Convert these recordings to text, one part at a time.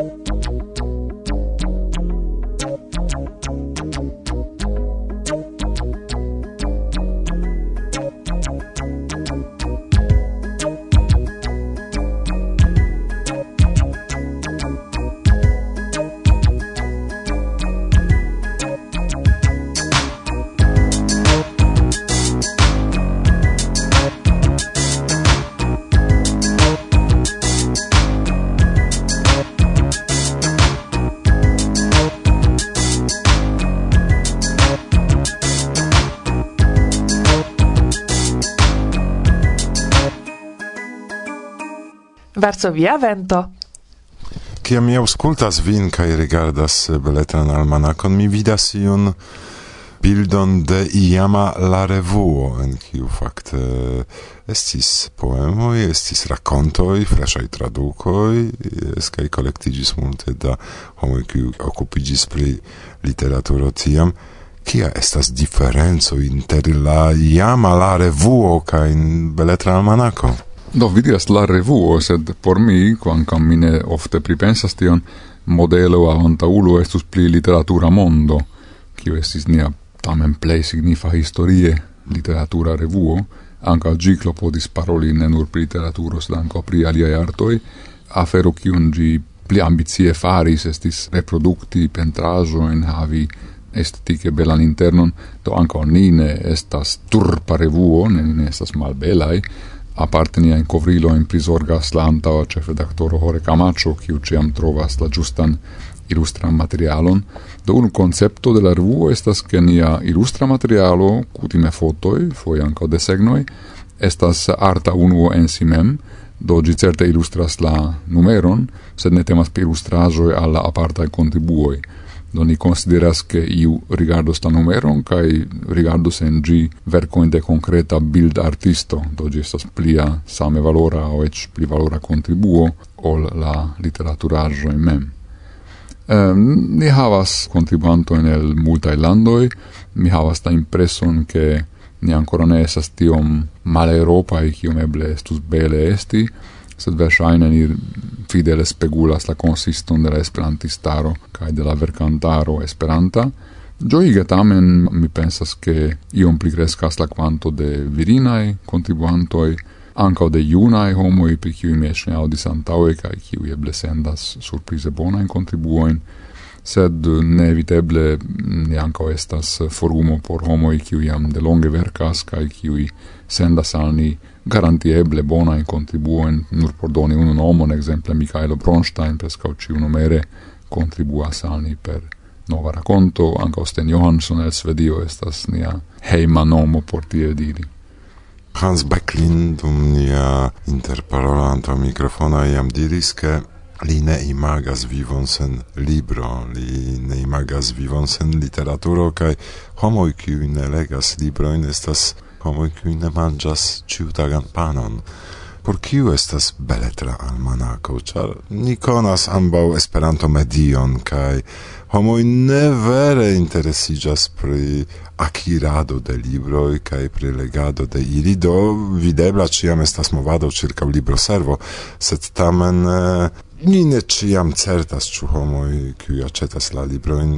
Bye. Varsovia vento. Kiam mi auscultas vin kaj rigardas beletran almanakon, mi vidas iun bildon de iama la revuo, en kiu fakte estis poemoj, estis rakontoj, freŝaj tradukoj, jes kaj kolektiĝis multe da homoj, kiu okupiĝis pri literaturo tiam. Kia estas diferenco inter la iama la revuo kaj beletra almanako? Do vidias la revuo, sed por mi, quancam mine ofte pripensas tion, modelo avantaulo estus pli literatura mondo, kiu estis nia tamen plei signifa historie literatura revuo, anca giclo podis paroli ne nur pri literaturo, sed anca pri aliae artoi, afero cion gi pli ambizie faris estis reprodukti pentrajo en havi estetike belan internon, do anca ni ne estas turpa revuo, ne, ne estas malbelai, aparte nia incovrilo in prisorgas la chef redaktoro Hore Camacho, kiu uciam trovas la giustan illustra materialon, do un concepto de la revuo estas che nia ilustra materialo, cutime fotoi, foi anca desegnoi, estas arta unuo en si mem, do gi certe illustras la numeron, sed ne temas per illustrajo alla aparta contribuoi do ni consideras che iu rigardo sta numeron kai rigardo sen gi vercoin de concreta bild artisto do gi estas plia same valora o ec pli valora contribuo ol la literaturajo mem. Um, ni havas contribuanto en el multae landoi mi havas ta impreson che ni ancora ne esas tiom maleropai kiom eble estus bele esti sed verŝajne ni fidele spegulas la konsiston de la esperantistaro kaj de la verkantaro esperanta. Gioiga tamen mi pensas che iom pli crescas la quanto de virinae contribuantoi, anca de iunae homoi, per cui mi esce audis antaue, cae cui eble sendas surprize bonae contribuoin, sed neeviteble ne ankaŭ estas forumo por homoj kiuj jam delonge verkas kaj kiuj sendas al ni garantieble bonajn contribuen nur por doni unu nomon, exemplo Michaelo Bronstein preskaŭ ĉiunumere kontribuas contribua salni per nova racconto ankaŭ Sten Johansson el Svedio estas nia heima nomo por tie diri. Hans Becklin dum nia interparolanto mikrofono iam diris, ke li ne imagas vivon sen libro, li ne imagas vivon sen literaturo, kaj homoj, kiuj ne legas librojn, estas homoj, kiuj ne manĝas ĉiutagan panon. Por kiu estas beletra almanako, ĉar ni konas ambaŭ Esperanto-medion kaj homo ne vere interesiĝas pri akirado de libro e kai pri legado de ili, do videbla ĉiam estas movado circa libro servo sed tamen eh, ni ne ĉiam certas ĉu homoj kiuj acetas la librojn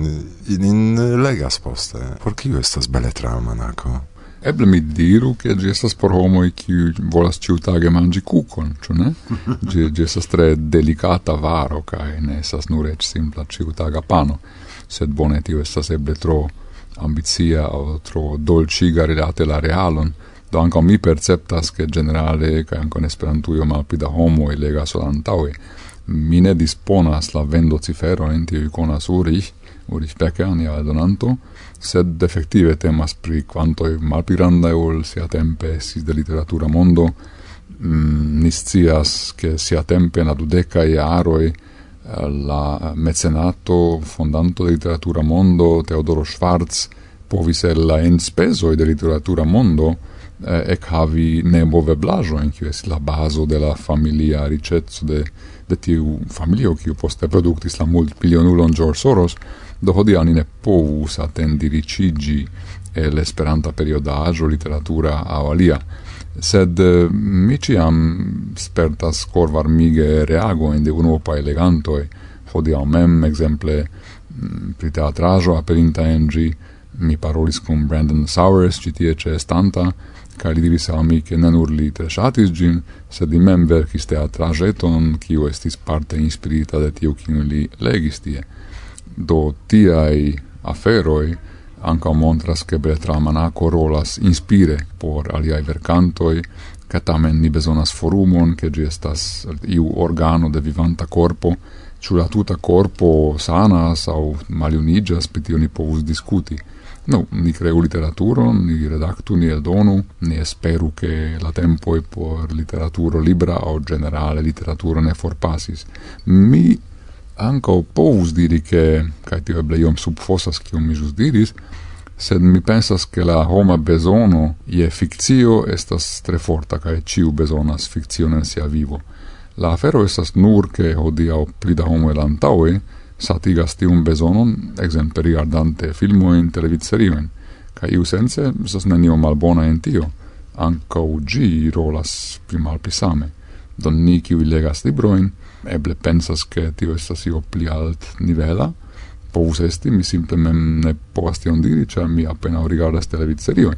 in legas poste. Por kiu estas beletra almanako? Eble mi diru che gi estas por homoi qui volas ciutage mangi cucon, ciu ne? gi, gi estas tre delicata varo, cae ne estas nur ec simpla ciutaga pano, sed bone tio estas eble tro ambizia o tro dolciga rilate la realon, do anca mi perceptas che generale, cae anca in esperantuio malpida homo e lega solantaue, mi ne disponas la vendo cifero in tiu iconas Urich, Urich Becker, ja donanto, sed effettive temas pri quantoi malpirandai ol sia tempe si de literatura mondo, mm, niscias che sia tempe na e aroi eh, la mecenato fondanto de literatura mondo Teodoro Schwarz povis el la enspesoi de literatura mondo eh, ec havi nebove in kiu estis la bazo de la familia ricezzo de, de tiu familio, kiu poste productis la multbilionulon George Soros, do hodiaŭ ni ne povus atendiriĉiĝi e l'esperanta periodaggio, literatura aŭ alia, sed eh, mi ciam spertas reago in de unuopaj legantoj, hodiaŭ mem, ekzemple, mm, pri teatraĵo aperinta en ĝi, mi parolis kun Brandon Sowers, ĉi tie ĉe estanta, kaj li diris al mi, ke ne nur li tre ŝatis ĝin, sed li mem verkis teatraĵeton, kiu estis parte inspirita de tiu, kiun li legis tie. Do tiai aferoi anca montras che Beltramanaco rolas inspire por aliai vercantoi, ca tamen ni besonas forumon, che gi estas iu organo de vivanta corpo, ciu la tuta corpo sanas au maliunigas, petio ni povus discuti. No, ni creu literaturon, ni redactu, ni eldonu, ni esperu che la tempoi por literaturo libra o generale literaturo ne forpasis. Mi anco povus diri che, cae tio eble iom subfosas cium mi jus diris, sed mi pensas che la homa besono ie fictio estas tre forta, cae ciu besonas fiction en sia vivo. La afero estas nur che odia o plida homo elantaue satigas tiun besonon, exemple rigardante filmoin, televidserioin, ca iu sense estas nenio malbona en tio, ancau gi rolas pli malpli same. Don ni, kiu legas libroin, eble pensas che tio estas io pli alt nivela, povus esti, mi simple mem ne povas tion diri, cia mi appena rigardas televidserion.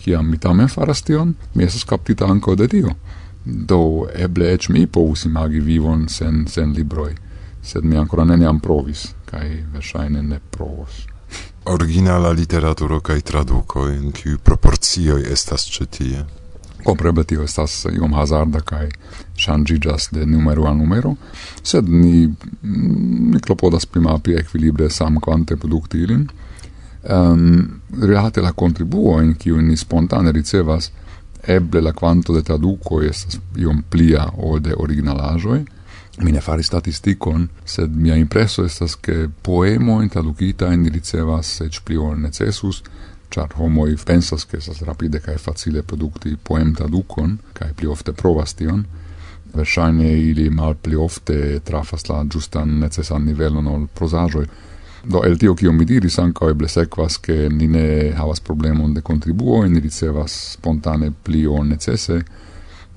Ciam mi tamen faras tion, mi esas captita anco de tio. Do eble ec mi povus imagi vivon sen, sen libroi, sed mi ancora neniam provis, cae versaine ne provos. Originala literaturo cae traduco, in cui proporcioi estas cetie? Compreble tio estas iom hazarda kaj ŝanĝiĝas de numero al numero, sed ni, ni klopodas primapi ekvilibre samkvante produkti ilin. Um, relate la contribuoin, kiu ni spontane ricevas, eble la quanto de traduco estas iom plia ol de originalajoi, mi ne faris statistikon, sed mia impreso estas che poemo in traducita in ricevas ec pli ol necesus, char homoi pensas che esas rapide cae facile producti poem traducon, cae pli ofte provas tion, versaine ili mal pli ofte trafas la giustan necessan nivelon ol prosajoi. Do el tio cio mi diris anca eble sequas che ni ne havas problemon de kontribuo, ni ricevas spontane pli o necesse,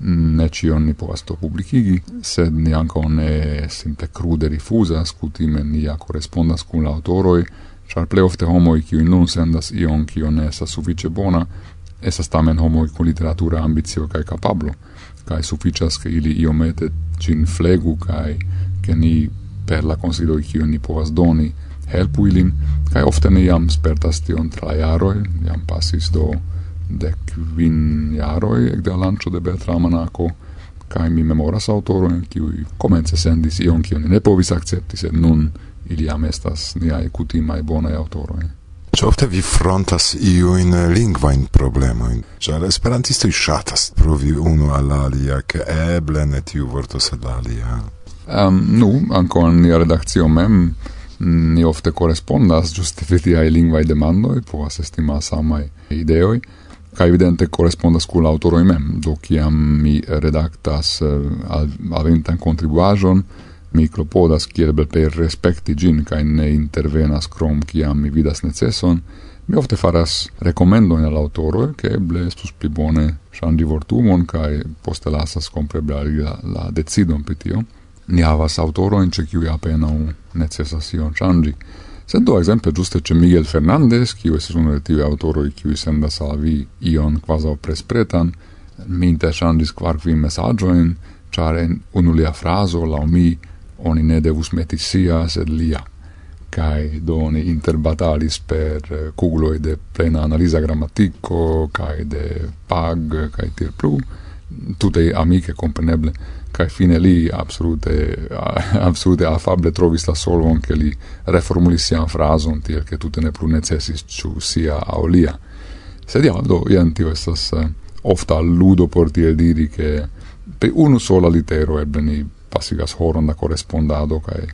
ne cion ni povas to publicigi, sed ni anca ne simple crude rifusas, cutime ni ja korespondas l'autoroi, la char plej ofte homoi qui non sendas ion qui on essa suffice bona, estas tamen homoi con literatura ambizio kai capablo kai sufficias che ili iomete cin flegu kai che ni per la konsiloj kiun ni povas doni helpu ilin, kaj ofte ne jam spertas tion tra jaroj, jam passis do dec kvin jaroj e de lancio de Bertra Manako, kaj mi memoras aŭtorojn kiuj comence sendis ion qui ne povis accepti sed nun ili jam estas niaj kutimaj bonaj aŭtoroj. Ĉu ofte vi frontas iujn lingvajn problemojn? Ĉar esperantistoj ŝatas provi unu al alia, ke eble ne tiu vorto sed alia. Um, nu, ankaŭ in nia redakcio mem ni ofte korespondas ĝuste pri tiaj lingvaj demandoj, povas esti malsamaj ideoj kaj evidente korespondas kun la mem, do kiam mi redaktas eh, uh, aventan kontribuaĵon, Mi klopodas kiel per respekti gin kaj ne intervenas krom kiam mi vidas neceson, mi ofte faras rekomendojn al aŭtoroj, ke eble estus pli bone ŝanĝi vortumon kaj poste lasas kompreble la, la decidon pri tio. Ni havas aŭtorojn ĉe kiuj apenaŭ necesas ion ŝanĝi. Sed do ekzemple ĝuste ĉe Miguel Fernandez, kiu estas unu el tiuj aŭtoroj kiuj sendas al vi ion kvazaŭ prespretan, mi interŝanĝis kvar kvin mesaĝojn, ĉar en unu lia frazo laŭ mi oni ne devus meti sia, sed lia, cae do oni interbatalis per eh, cugloi de plena analisa grammatico, cae de pag, cae tir plu, tute amiche compreneble, cae fine li absolute, absolute affable trovis la solvon che li reformulis sian frason, tiel che tute ne plu necessis ciu sia au lia. Sed ja, do, ian tio estas eh, ofta ludo por tiel diri che pe unu sola litero ebbe ni pasigas horon da correspondado kai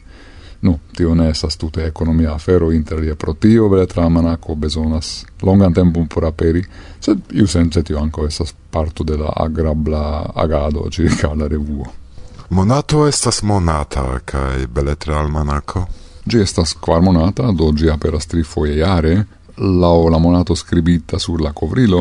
nu tio ne estas tute economia afero interalie pro tio vere tramanako bezonas longan tempon por aperi sed iu sense tio ankaŭ estas parto de la agrabla agado circa la revuo Monato estas monata kai beletra almanako. Gi estas quar monata, do gi aperas tri foie iare lao la monato scribita sur la covrilo,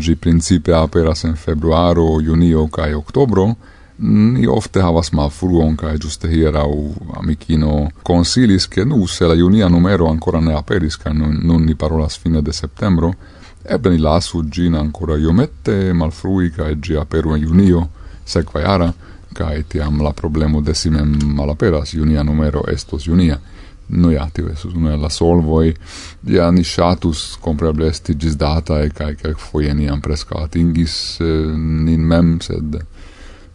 gi principe aperas en februaro, junio cae octobro, Mm, ni ofte havas malfruon, kai giuste hierau amicino consilis che nu, se la junia numero ancora ne aperis, cae nun, nun ni parolas fine de septembro, eble ni lasu gin ancora iomette malfrui, cae gi aperu in junio, sequa iara, tiam la problemo de simem malaperas, junia numero estos junia. no ja tio esus unu el la solvoi, ja ni shatus compreble esti gis datae, cae quelc foie ni am presca atingis eh, nin mem, sed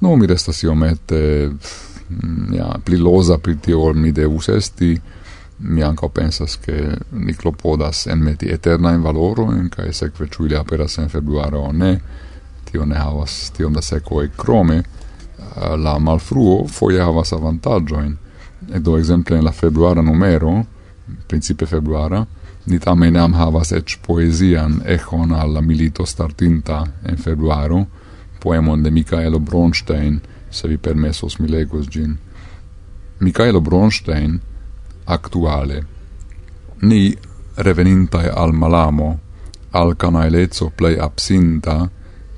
No, mi restas iomete mm, ja, pli losa pri tio ol mi devus esti, mi anca pensas che ni clopodas en meti eterna in valoro en ca sekve ciu ili aperas en februaro o ne tio ne havas tiom da seco e crome eh, la malfruo foia havas avantagioin e eh, do exemple en la februara numero principe februara ni tamen am havas ec poesian echon alla milito startinta en februaro poemon de Michaelo Bronstein, se vi permesos mi legos gin. Michaelo Bronstein, actuale. Ni, revenintae al malamo, al canaelezzo plei absinta,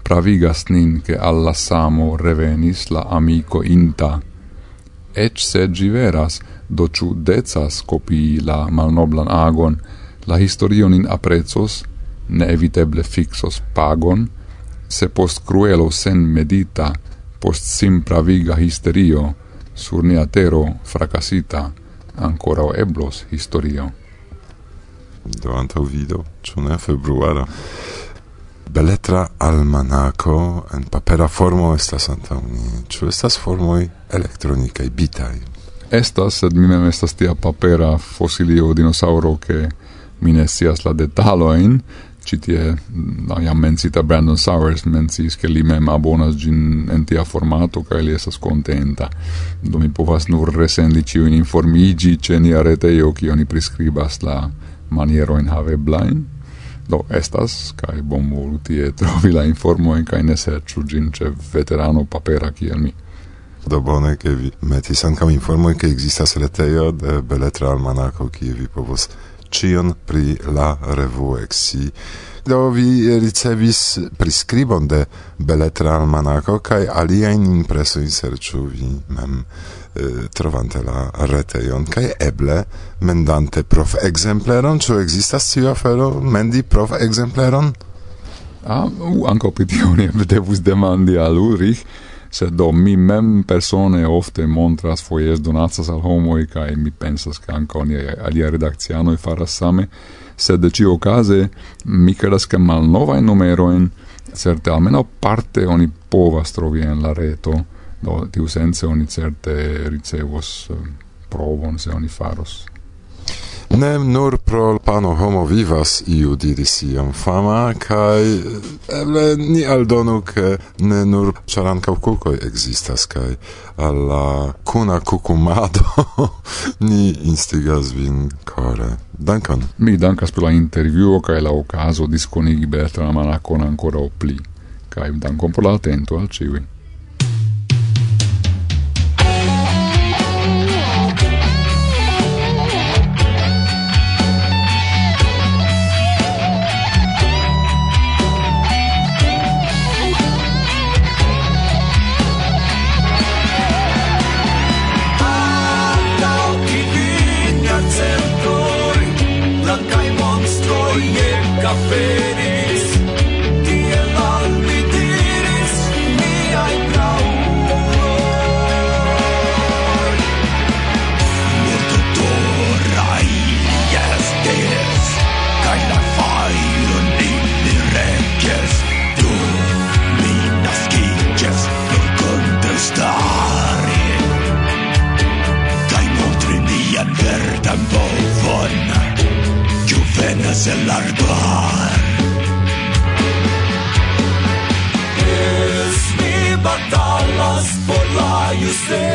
pravigas nin che alla samo revenis la amico inta. Ec se gi veras, do ciu decas copii la malnoblan agon, la historion in aprezos, ne eviteble fixos pagon, se post cruelo sen medita, post simpra viga histerio, sur nia tero fracasita, ancora eblos historio. Do antau vido, ĉu ne februara? Beletra almanaco en papera formo estas antaŭ ni. Ĉu estas formoj elektronikaj, bitaj? Estas, sed mi mem estas tia papera fosilio dinosauro, ke mi ne scias la detalojn, citie la jam mencita Brandon Sowers mencis che li mem abonas gin en tia formato ca li esas contenta do mi povas nur resendi ciu in informigi ce nia reteio kie oni prescribas la manierojn haveblajn do estas kaj bonvolu e trovi la informojn kai ne serĉu ĝin ĉe veterano papera kiel mi. Do bone ke vi metis ankaŭ informo ke ekzistas retejo de Beletra Almanako kie vi povos cion pri la revuo exi. Do vi ricevis priskribon de beletra almanako kaj aliajn impresojn serĉu vi mem eh, trovante la reteion kai eble mendante prof exempleron ĉu ekzistas tiu afero mendi prof ekzempleron? Ah, ankaŭ pri tio ne devus demandi al Ulrich, se do mi mem persone ofte montras foies donacas al homoi, cae mi pensas che anca oni alia redaccianoi faras same, sed cio case mi credas che numero numeroen, certe almeno parte oni povas trovi en la reto, do tiu sense oni certe ricevos eh, provon se oni faros. Ne nur pro pano homo vivas, iu diris iam fama, kai eh, eble ni aldonu, ke ne nur char ancau existas, kai alla kuna kukumado ni instigas vin kore. Dankan. Mi dankas pro la intervjuo kai la okazo disconigi Bertrand Manakon ancora o pli. Kai dankon pro la atento al ciui. say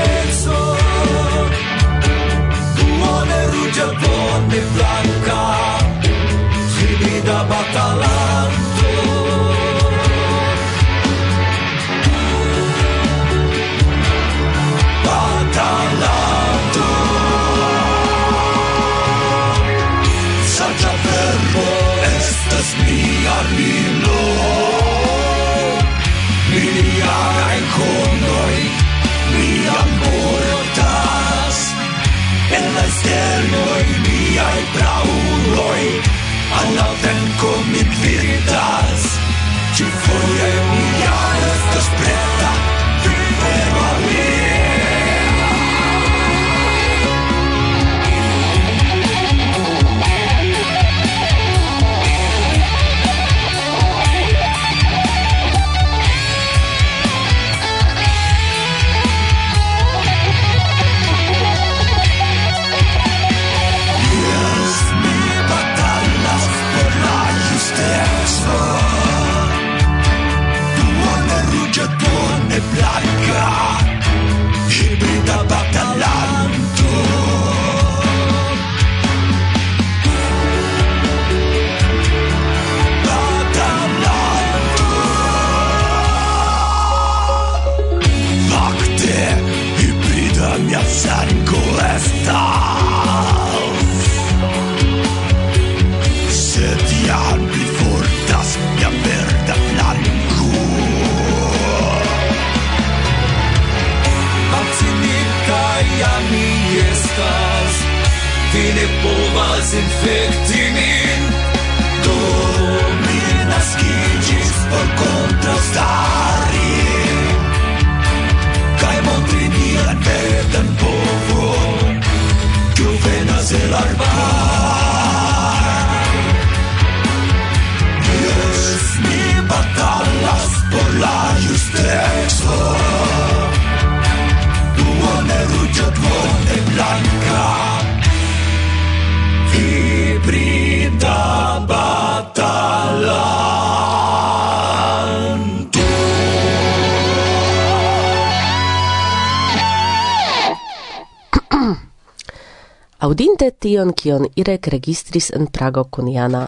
Audinte tion, kion Irek registris en Prago kun Jana,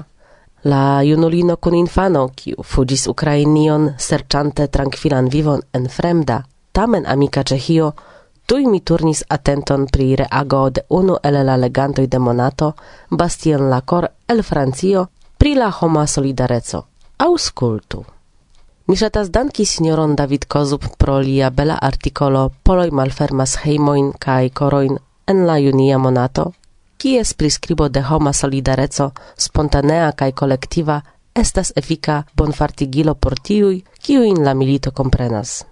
la junulino kun infano, kiu fugis Ukrainion serĉante trankvilan vivon en fremda, tamen amika Ĉeĥio, tuj mi turnis atenton pri reago de unu el la legantoj de Monato, Bastien Lacor el Francio, pri la homa solidareco. Aŭskultu. Mi ŝatas danki signoron David Kozub pro lia bela artikolo Poloj malfermas hejmojn kaj korojn en la junia monato, kies priskribo de homa solidareco, spontanea kaj kolektiva, estas efika bonfartigilo por tiuj, kiujn la milito komprenas.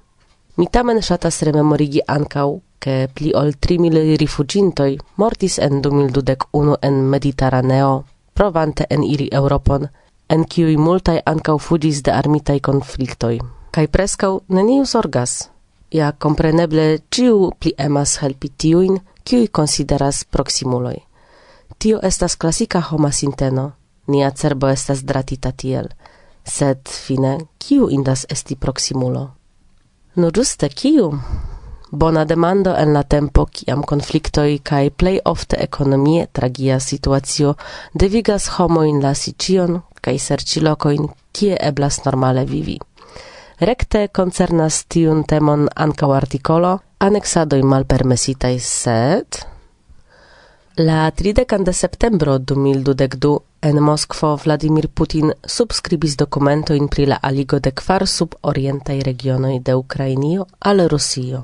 Mi tamen ŝatas rememorigi ankaŭ, ke pli ol tri mil rifuĝintoj mortis en 2021 en Mediteraneo, provante eniri Europon, en kiuj multaj ankaŭ fuĝis de armitaj konfliktoj. Kaj preskaŭ neniu zorgas. Ja kompreneble ĉiu pli emas helpi tiujn, kiuj konsideras proximuloj. Tio estas klasika homa sinteno. Nia cerbo estas dratita tiel. Sed fine, kiu indas esti proximulo? No ĝuste kiu? Bona demando en la tempo kiam konfliktoj kaj plej ofte ekonomie tragia situacio devigas homoin lasi ĉion kaj serĉi lokojn, kie eblas normale vivi rekte concernas tiun temon ankaŭ artikolo anexadoj malpermesitaj sed la 30 de septembro 2022 en Moskvo Vladimir Putin subskribis dokumentojn pri la aligo de kvar sub-orientaj regionoj de Ukrainio al Rusio.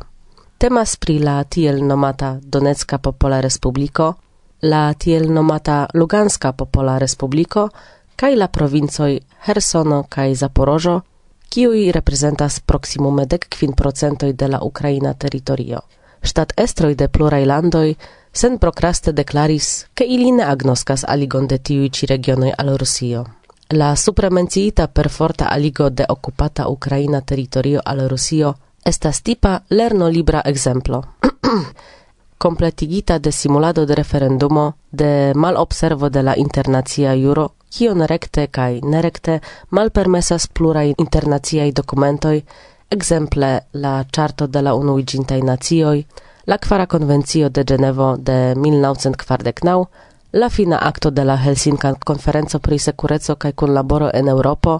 Temas pri la tiel nomata Donetska Popola Respubliko, la tiel nomata Luganska Popola Respubliko kaj la provincoj Hersono kaj Zaporożo kiuj reprezentas proximume dek kvin procentoj de la ukraina teritorio. Stat estroj de pluraj landoj sen prokraste declaris ke ili ne agnoskas aligon de tiuj ĉi regionoj al Rusio. La supremenciita per forta aligo de okupata ukraina teritorio al Rusio estas tipa lerno libra ekzemplo. completigita de simulado de referendumo de malobservo de la internacia juro kion rekte kaj nerekte malpermesas pluraj internaciaj dokumentoj, exemple la Charto de la Unuiĝintaj Nacioj, la Kvara Konvencio de Ĝenevo de 1949, la fina acto de la Helsinka conferenzo pri securezo kaj kunlaboro en Eŭropo,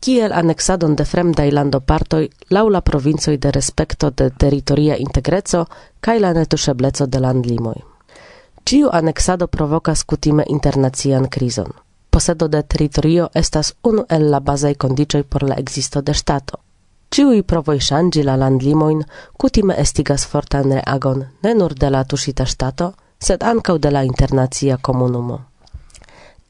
kiel anexadon de fremdaj landopartoj laŭ la provincoj de respekto de teritoria integreco kaj la netuŝebleco de landlimoj. Ĉiu anexado provokas kutime internacian krizon posedo de teritorio estas unu el la bazaj kondiĉoj por la ekzisto de ŝtato. Ĉiuj provoj ŝanĝi la landlimojn kutime estigas fortan reagon ne nur de la tuŝita ŝtato, sed ankaŭ de la internacia komunumo.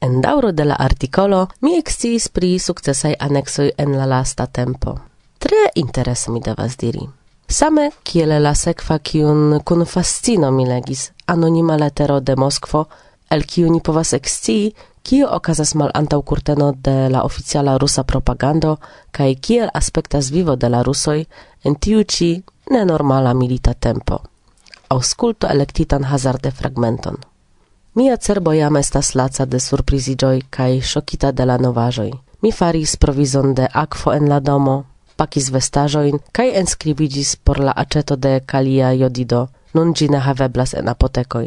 En dauro de la artikolo mi eksciis pri sukcesaj aneksoj en la lasta tempo. Tre interese mi devas diri. Same kiel la sekva kiun kun fascino mi legis anonima letero de Moskvo, el kiu ni povas ekscii, Kio okazas mal antau curteno de la oficiala rusa propagando, kai kiel aspektas vivo de la rusoi en tiu ĉi nenormala milita tempo. Ausculto elektitan hazarde fragmenton. Mia cerbo jam estas laca de surprizigioi kaj shokita de la novaĵoj. Mi faris provizon de aquo en la domo, pakis vestaĵojn kaj enskribiĝis por la aĉeto de kalia jodido, nun ĝi ne haveblas en apotekoj.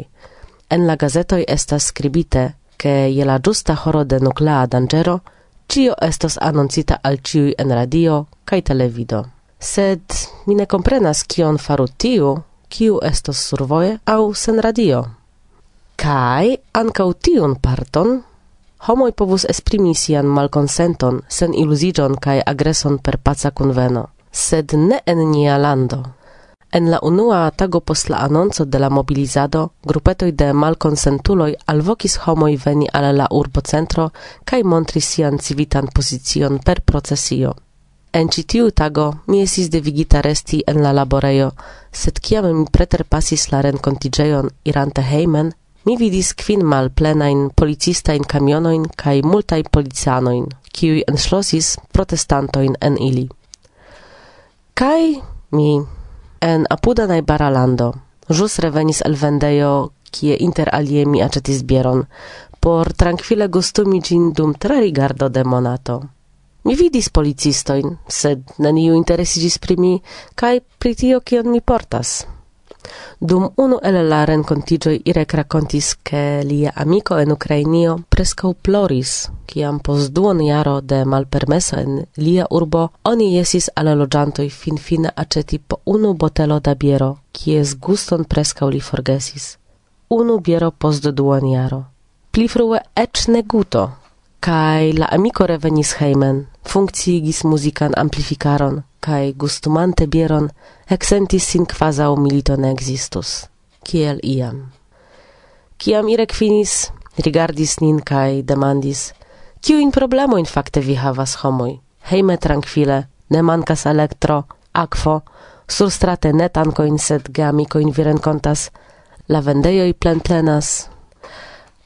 En la gazetoj estas skribite, che je la giusta horo de nuclea dangero cio estos annoncita al ciui en radio cae televido. Sed mi ne comprenas kion faru tiu, kiu estos survoje au sen radio. Kai ancau tiun parton homoj povus esprimi sian malconsenton sen illusigion cae agreson per paca conveno. sed ne en nia lando. En la unua tago post la anonco de la mobilizado, grupetoj de malkonsentuloj alvokis homoj veni al la urbocentro kaj montris sian civitan pozicion per procesio. En ĉi tiu tago mi estis devigita resti en la laborejo, sed kiam mi preterpasis la renkontiĝejon irante hejmen, mi vidis kvin malplenajn policistajn kamionojn kaj multaj policanojn, kiuj enŝlosis protestantojn en ili. Kaj mi En apuda najbara lando ĵus revenis el vendejo, kie inter alie mi acetis bieron por tranquile gustumi gin dum tre rigardo de monato. Mi vidis policistoin, sed neniu interesigis pri mi kai pritio kion mi portas. Dum unu el la rencontigioi Irek racontis che lia amico en Ukrainio prescau ploris, ciam pos duon jaro de malpermeso en lia urbo oni jesis alla logiantoi fin fine aceti po unu botelo da biero, kies guston prescau li forgesis. Unu biero post duon jaro. Pli frue ec ne guto, kai la amico revenis heimen, funkciigis muzikan amplificaron, cae gustumante bieron exentis sin quasau milito ne existus, kiel iam. Ciam Irek finis, rigardis nin cae demandis, Ciu in problemo in facte vi havas homoi? Heime tranquile, ne mancas elektro, akvo, surstrate ne tankoin, sed geamikoin vi rencontas, la vendeioi plen plenas,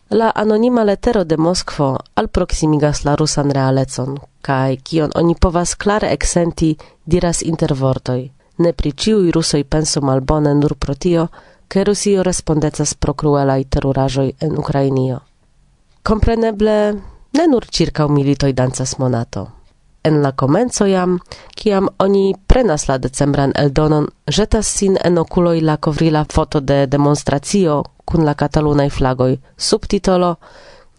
La anonima letero de Moskvo alproximigas la rusan realecon, kai kion oni povas klare eksenti diras intervortoj. Ne pri ciui rusoj penso malbone nur pro tio, ke Rusio respondecas pro kruelaj teruraĵoj en Ukrainio. Kompreneble, ne nur circa militoj dancas monato en la comenzo jam, kiam oni prenas la decembran eldonon, jetas sin en oculoi la covrila foto de demonstracio kun la catalunaj flagoj, subtitolo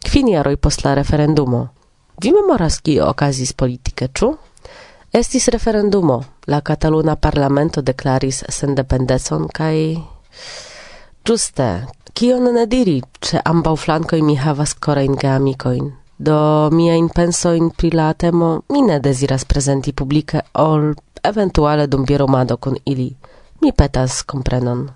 Kvin jaroj post la referendumo. Vi memoras kio okazis politike, ĉu? Estis referendumo, la cataluna parlamento declaris sendependecon kaj... Ĝuste, kion ne diri, ĉe ambaŭ flankoj mi havas korajn geamikojn do miain in pri la temo mi ne deziras prezenti publike ol eventuale dum bieromado kun ili. Mi petas comprenon.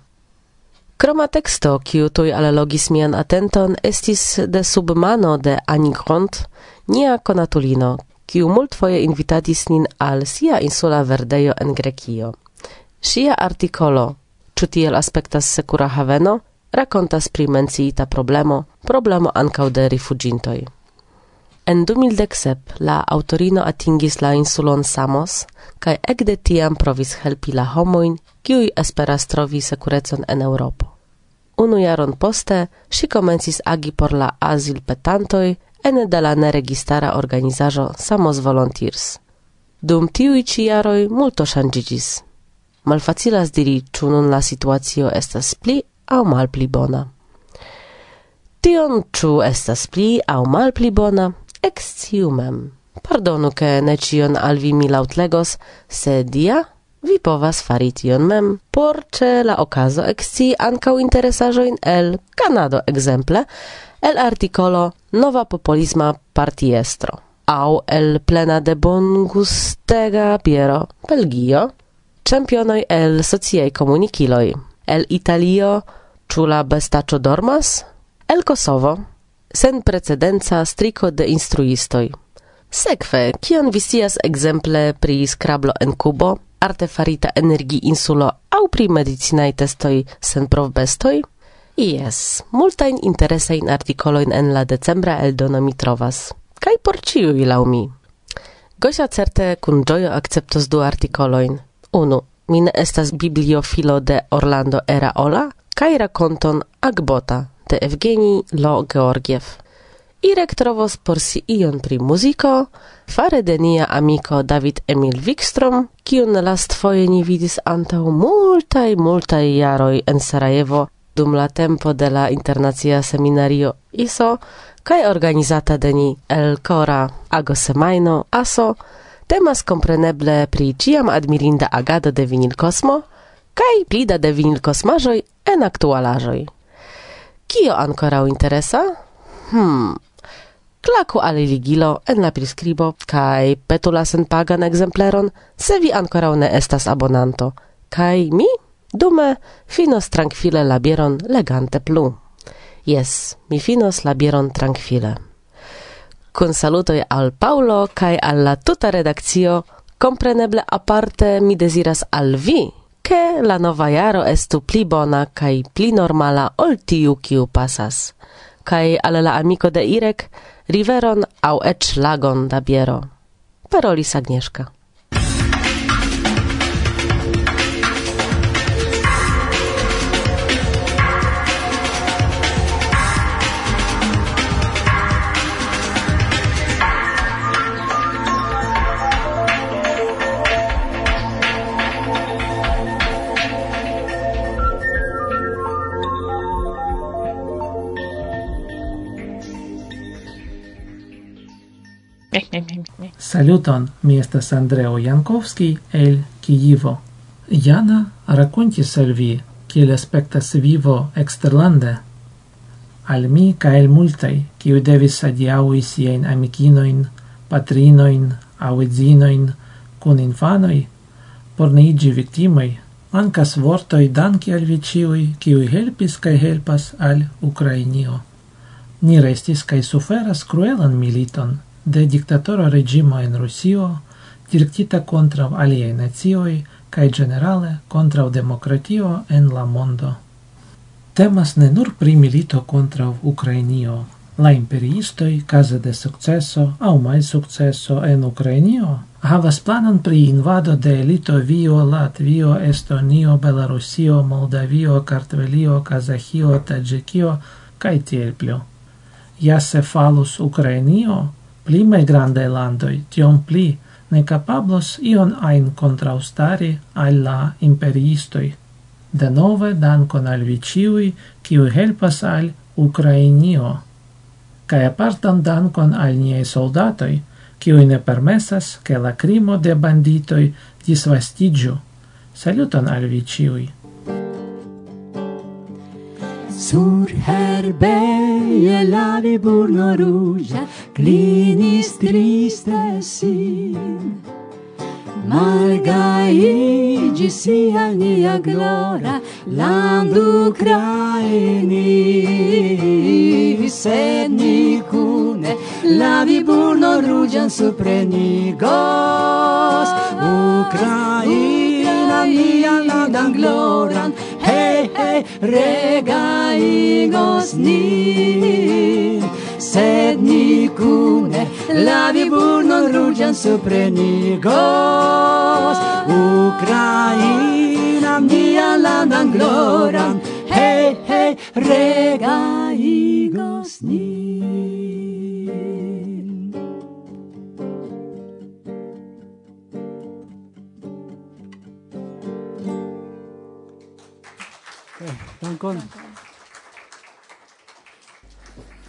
Kroma texto, kiu tuj alelogis mian atenton, estis de submano de Anigront, nia konatulino, kiu multfoje invitatis nin al sia insula Verdejo en Grekio. Sia articolo, ĉu tiel aspektas sekura haveno, rakontas pri menciita problemo, problemo ankaŭ de rifuĝintoj. En 2017 la autorino atingis la insulon Samos kaj ekde tiam provis helpi la homojn, kiuj esperas trovi sekurecon en Eŭropo. Unu jaron poste si komencis agi por la azilpetantoj ene de la neregistara organizaĵo Samos Volunteers. Dum tiuj ĉi jaroj multo ŝanĝiĝis. Malfacilas diri ĉu nun la situacio estas pli aŭ malpli bona. Tion ĉu estas pli aŭ malpli bona exciumem. Pardonu, ke ne cion al vi mi lautlegos, sed ja vi povas fari tion mem. Por ĉe la okazo ekscii ankaŭ interesaĵojn el Kanado ekzemple, el articolo Nova Populisma Partiestro au el plena de bongustega biero Belgio, championoi el sociei komunikiloj, el Italio chula la dormas, el Kosovo sen precedenza strico de instruistoi. Sekve, kion visias exemple pri skrablo en kubo, artefarita energi insulo au pri medicinaj testoj sen provbestoj? Ies, multajn interesein artikoloin en la decembra eldono mi trovas. Kaj por ciu laŭ mi. Gosia certe kun ĝojo akceptos du artikoloin. Unu, min estas bibliofilo de Orlando Eraola kai rakonton Agbota de Evgenij Lo Georgiev. Irek trovos por si ion pri muziko, fare de nia amico David Emil Wikstrom, kiun lastfoje ni vidis antau multai multai jaroi en Sarajevo dum la tempo de la internacia seminario ISO kai organizata de ni el Cora Agosemajno ASO, temas compreneble pri ciam admirinda agado de Vinil Cosmo, kai plida de Vinil Cosmajoi en aktualaĵoj. Kio ancora interesa? Hmm. Klaku ale ligilo en la priskribo kaj petula sen pagan ekzempleron, se vi ancora ne estas abonanto. Kaj mi dume finos tranquile labieron legante plu. Yes, mi finos labieron tranquile. Kun salutoj al Paulo kaj al la tuta redakcio, kompreneble aparte mi deziras al vi che la nova jaro estu pli bona kaj pli normala ol tiu kiu pasas, kaj al la amiko de Irek riveron au ec lagon da biero. Parolis Agnieszka. Saluton, mi estas Andreo Jankovski el Kijivo. Jana rakontis al vi, kiel aspektas vivo eksterlande. Al mi kaj el multaj, kiu devis adiaŭi siajn amikinojn, patrinojn aŭ edzinojn kun infanoj, por ne iĝi viktimoj, mankas vortoj danki al vi ĉiuj, kiuj helpis kaj helpas al Ukrainio. Ni restis kaj suferas cruelan militon, de dictatora regimo in Rusio direktita contra aliei nazioi, cae generale contra democratio en la mondo. Temas ne nur pri milito contra Ukrainio, la imperiistoi, case de successo, au mai successo en Ukrainio havas planon pri invado de Litovio, Latvio, Estonio, Belarusio, Moldavio, Kartvelio, Kazahio, Tajikio, cae tiel plio. Ja se falus Ukrainio, pli me grande landoi, tion pli ne capablos ion ajn contraustari al la De nove dankon al vi ĉiuj, helpas al Ukrainio, kaj apartan dankon al niei soldatoi, kiu ne permesas, ke la krimo de banditoi disvastigiu. Saluton al vi! Sur herbeie la Liburno rugia clinis triste sin. Margaigi sia nia glora, Land Ucraini sed ni cune, la Liburno rugian suprenigos, Ucraina mia landan gloran, hei, regaigos ni, sed ni cune lavi burnon rugian suprenigos, Ucraina mia landan gloran, hei, hei, regaigos ni. Dankon.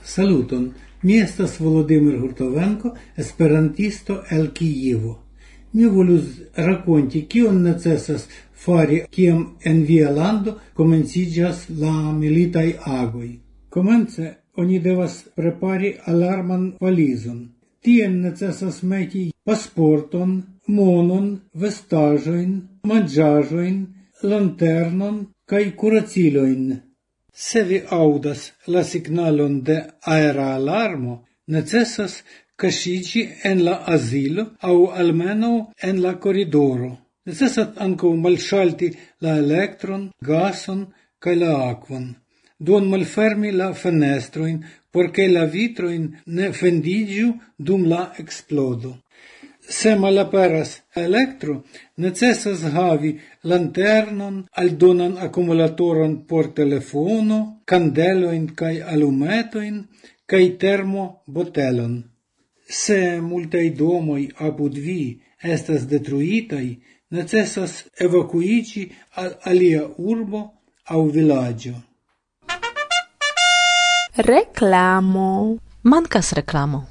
Saluton. Mi estas Volodymyr Hurtovenko, esperantisto el Kijevo. Mi volus rakonti kion necesas fari kiam en via lando komenciĝas la militaj agoj. Komence oni devas prepari alarman valizon. Tien necesas meti pasporton, monon, vestaĵojn, manĝaĵojn lanternon cae curaciloin. Se vi audas la signalon de aeraalarmo, necesas cascici en la azilo au almeno en la koridoro. Necesas anco malŝalti la elektron, gason cae la akvon. Duon malfermi la fenestroin, porce la vitroin ne fendigiu dum la eksplodo se malaperas elektro, necessas havi lanternon, aldonan akumulatoron por telefono, candeloin cae alumetoin, cae termo botelon. Se multei domoi apud vi estas detruitai, necessas evacuici al alia urbo au villaggio. Reklamo. Mankas reklamo.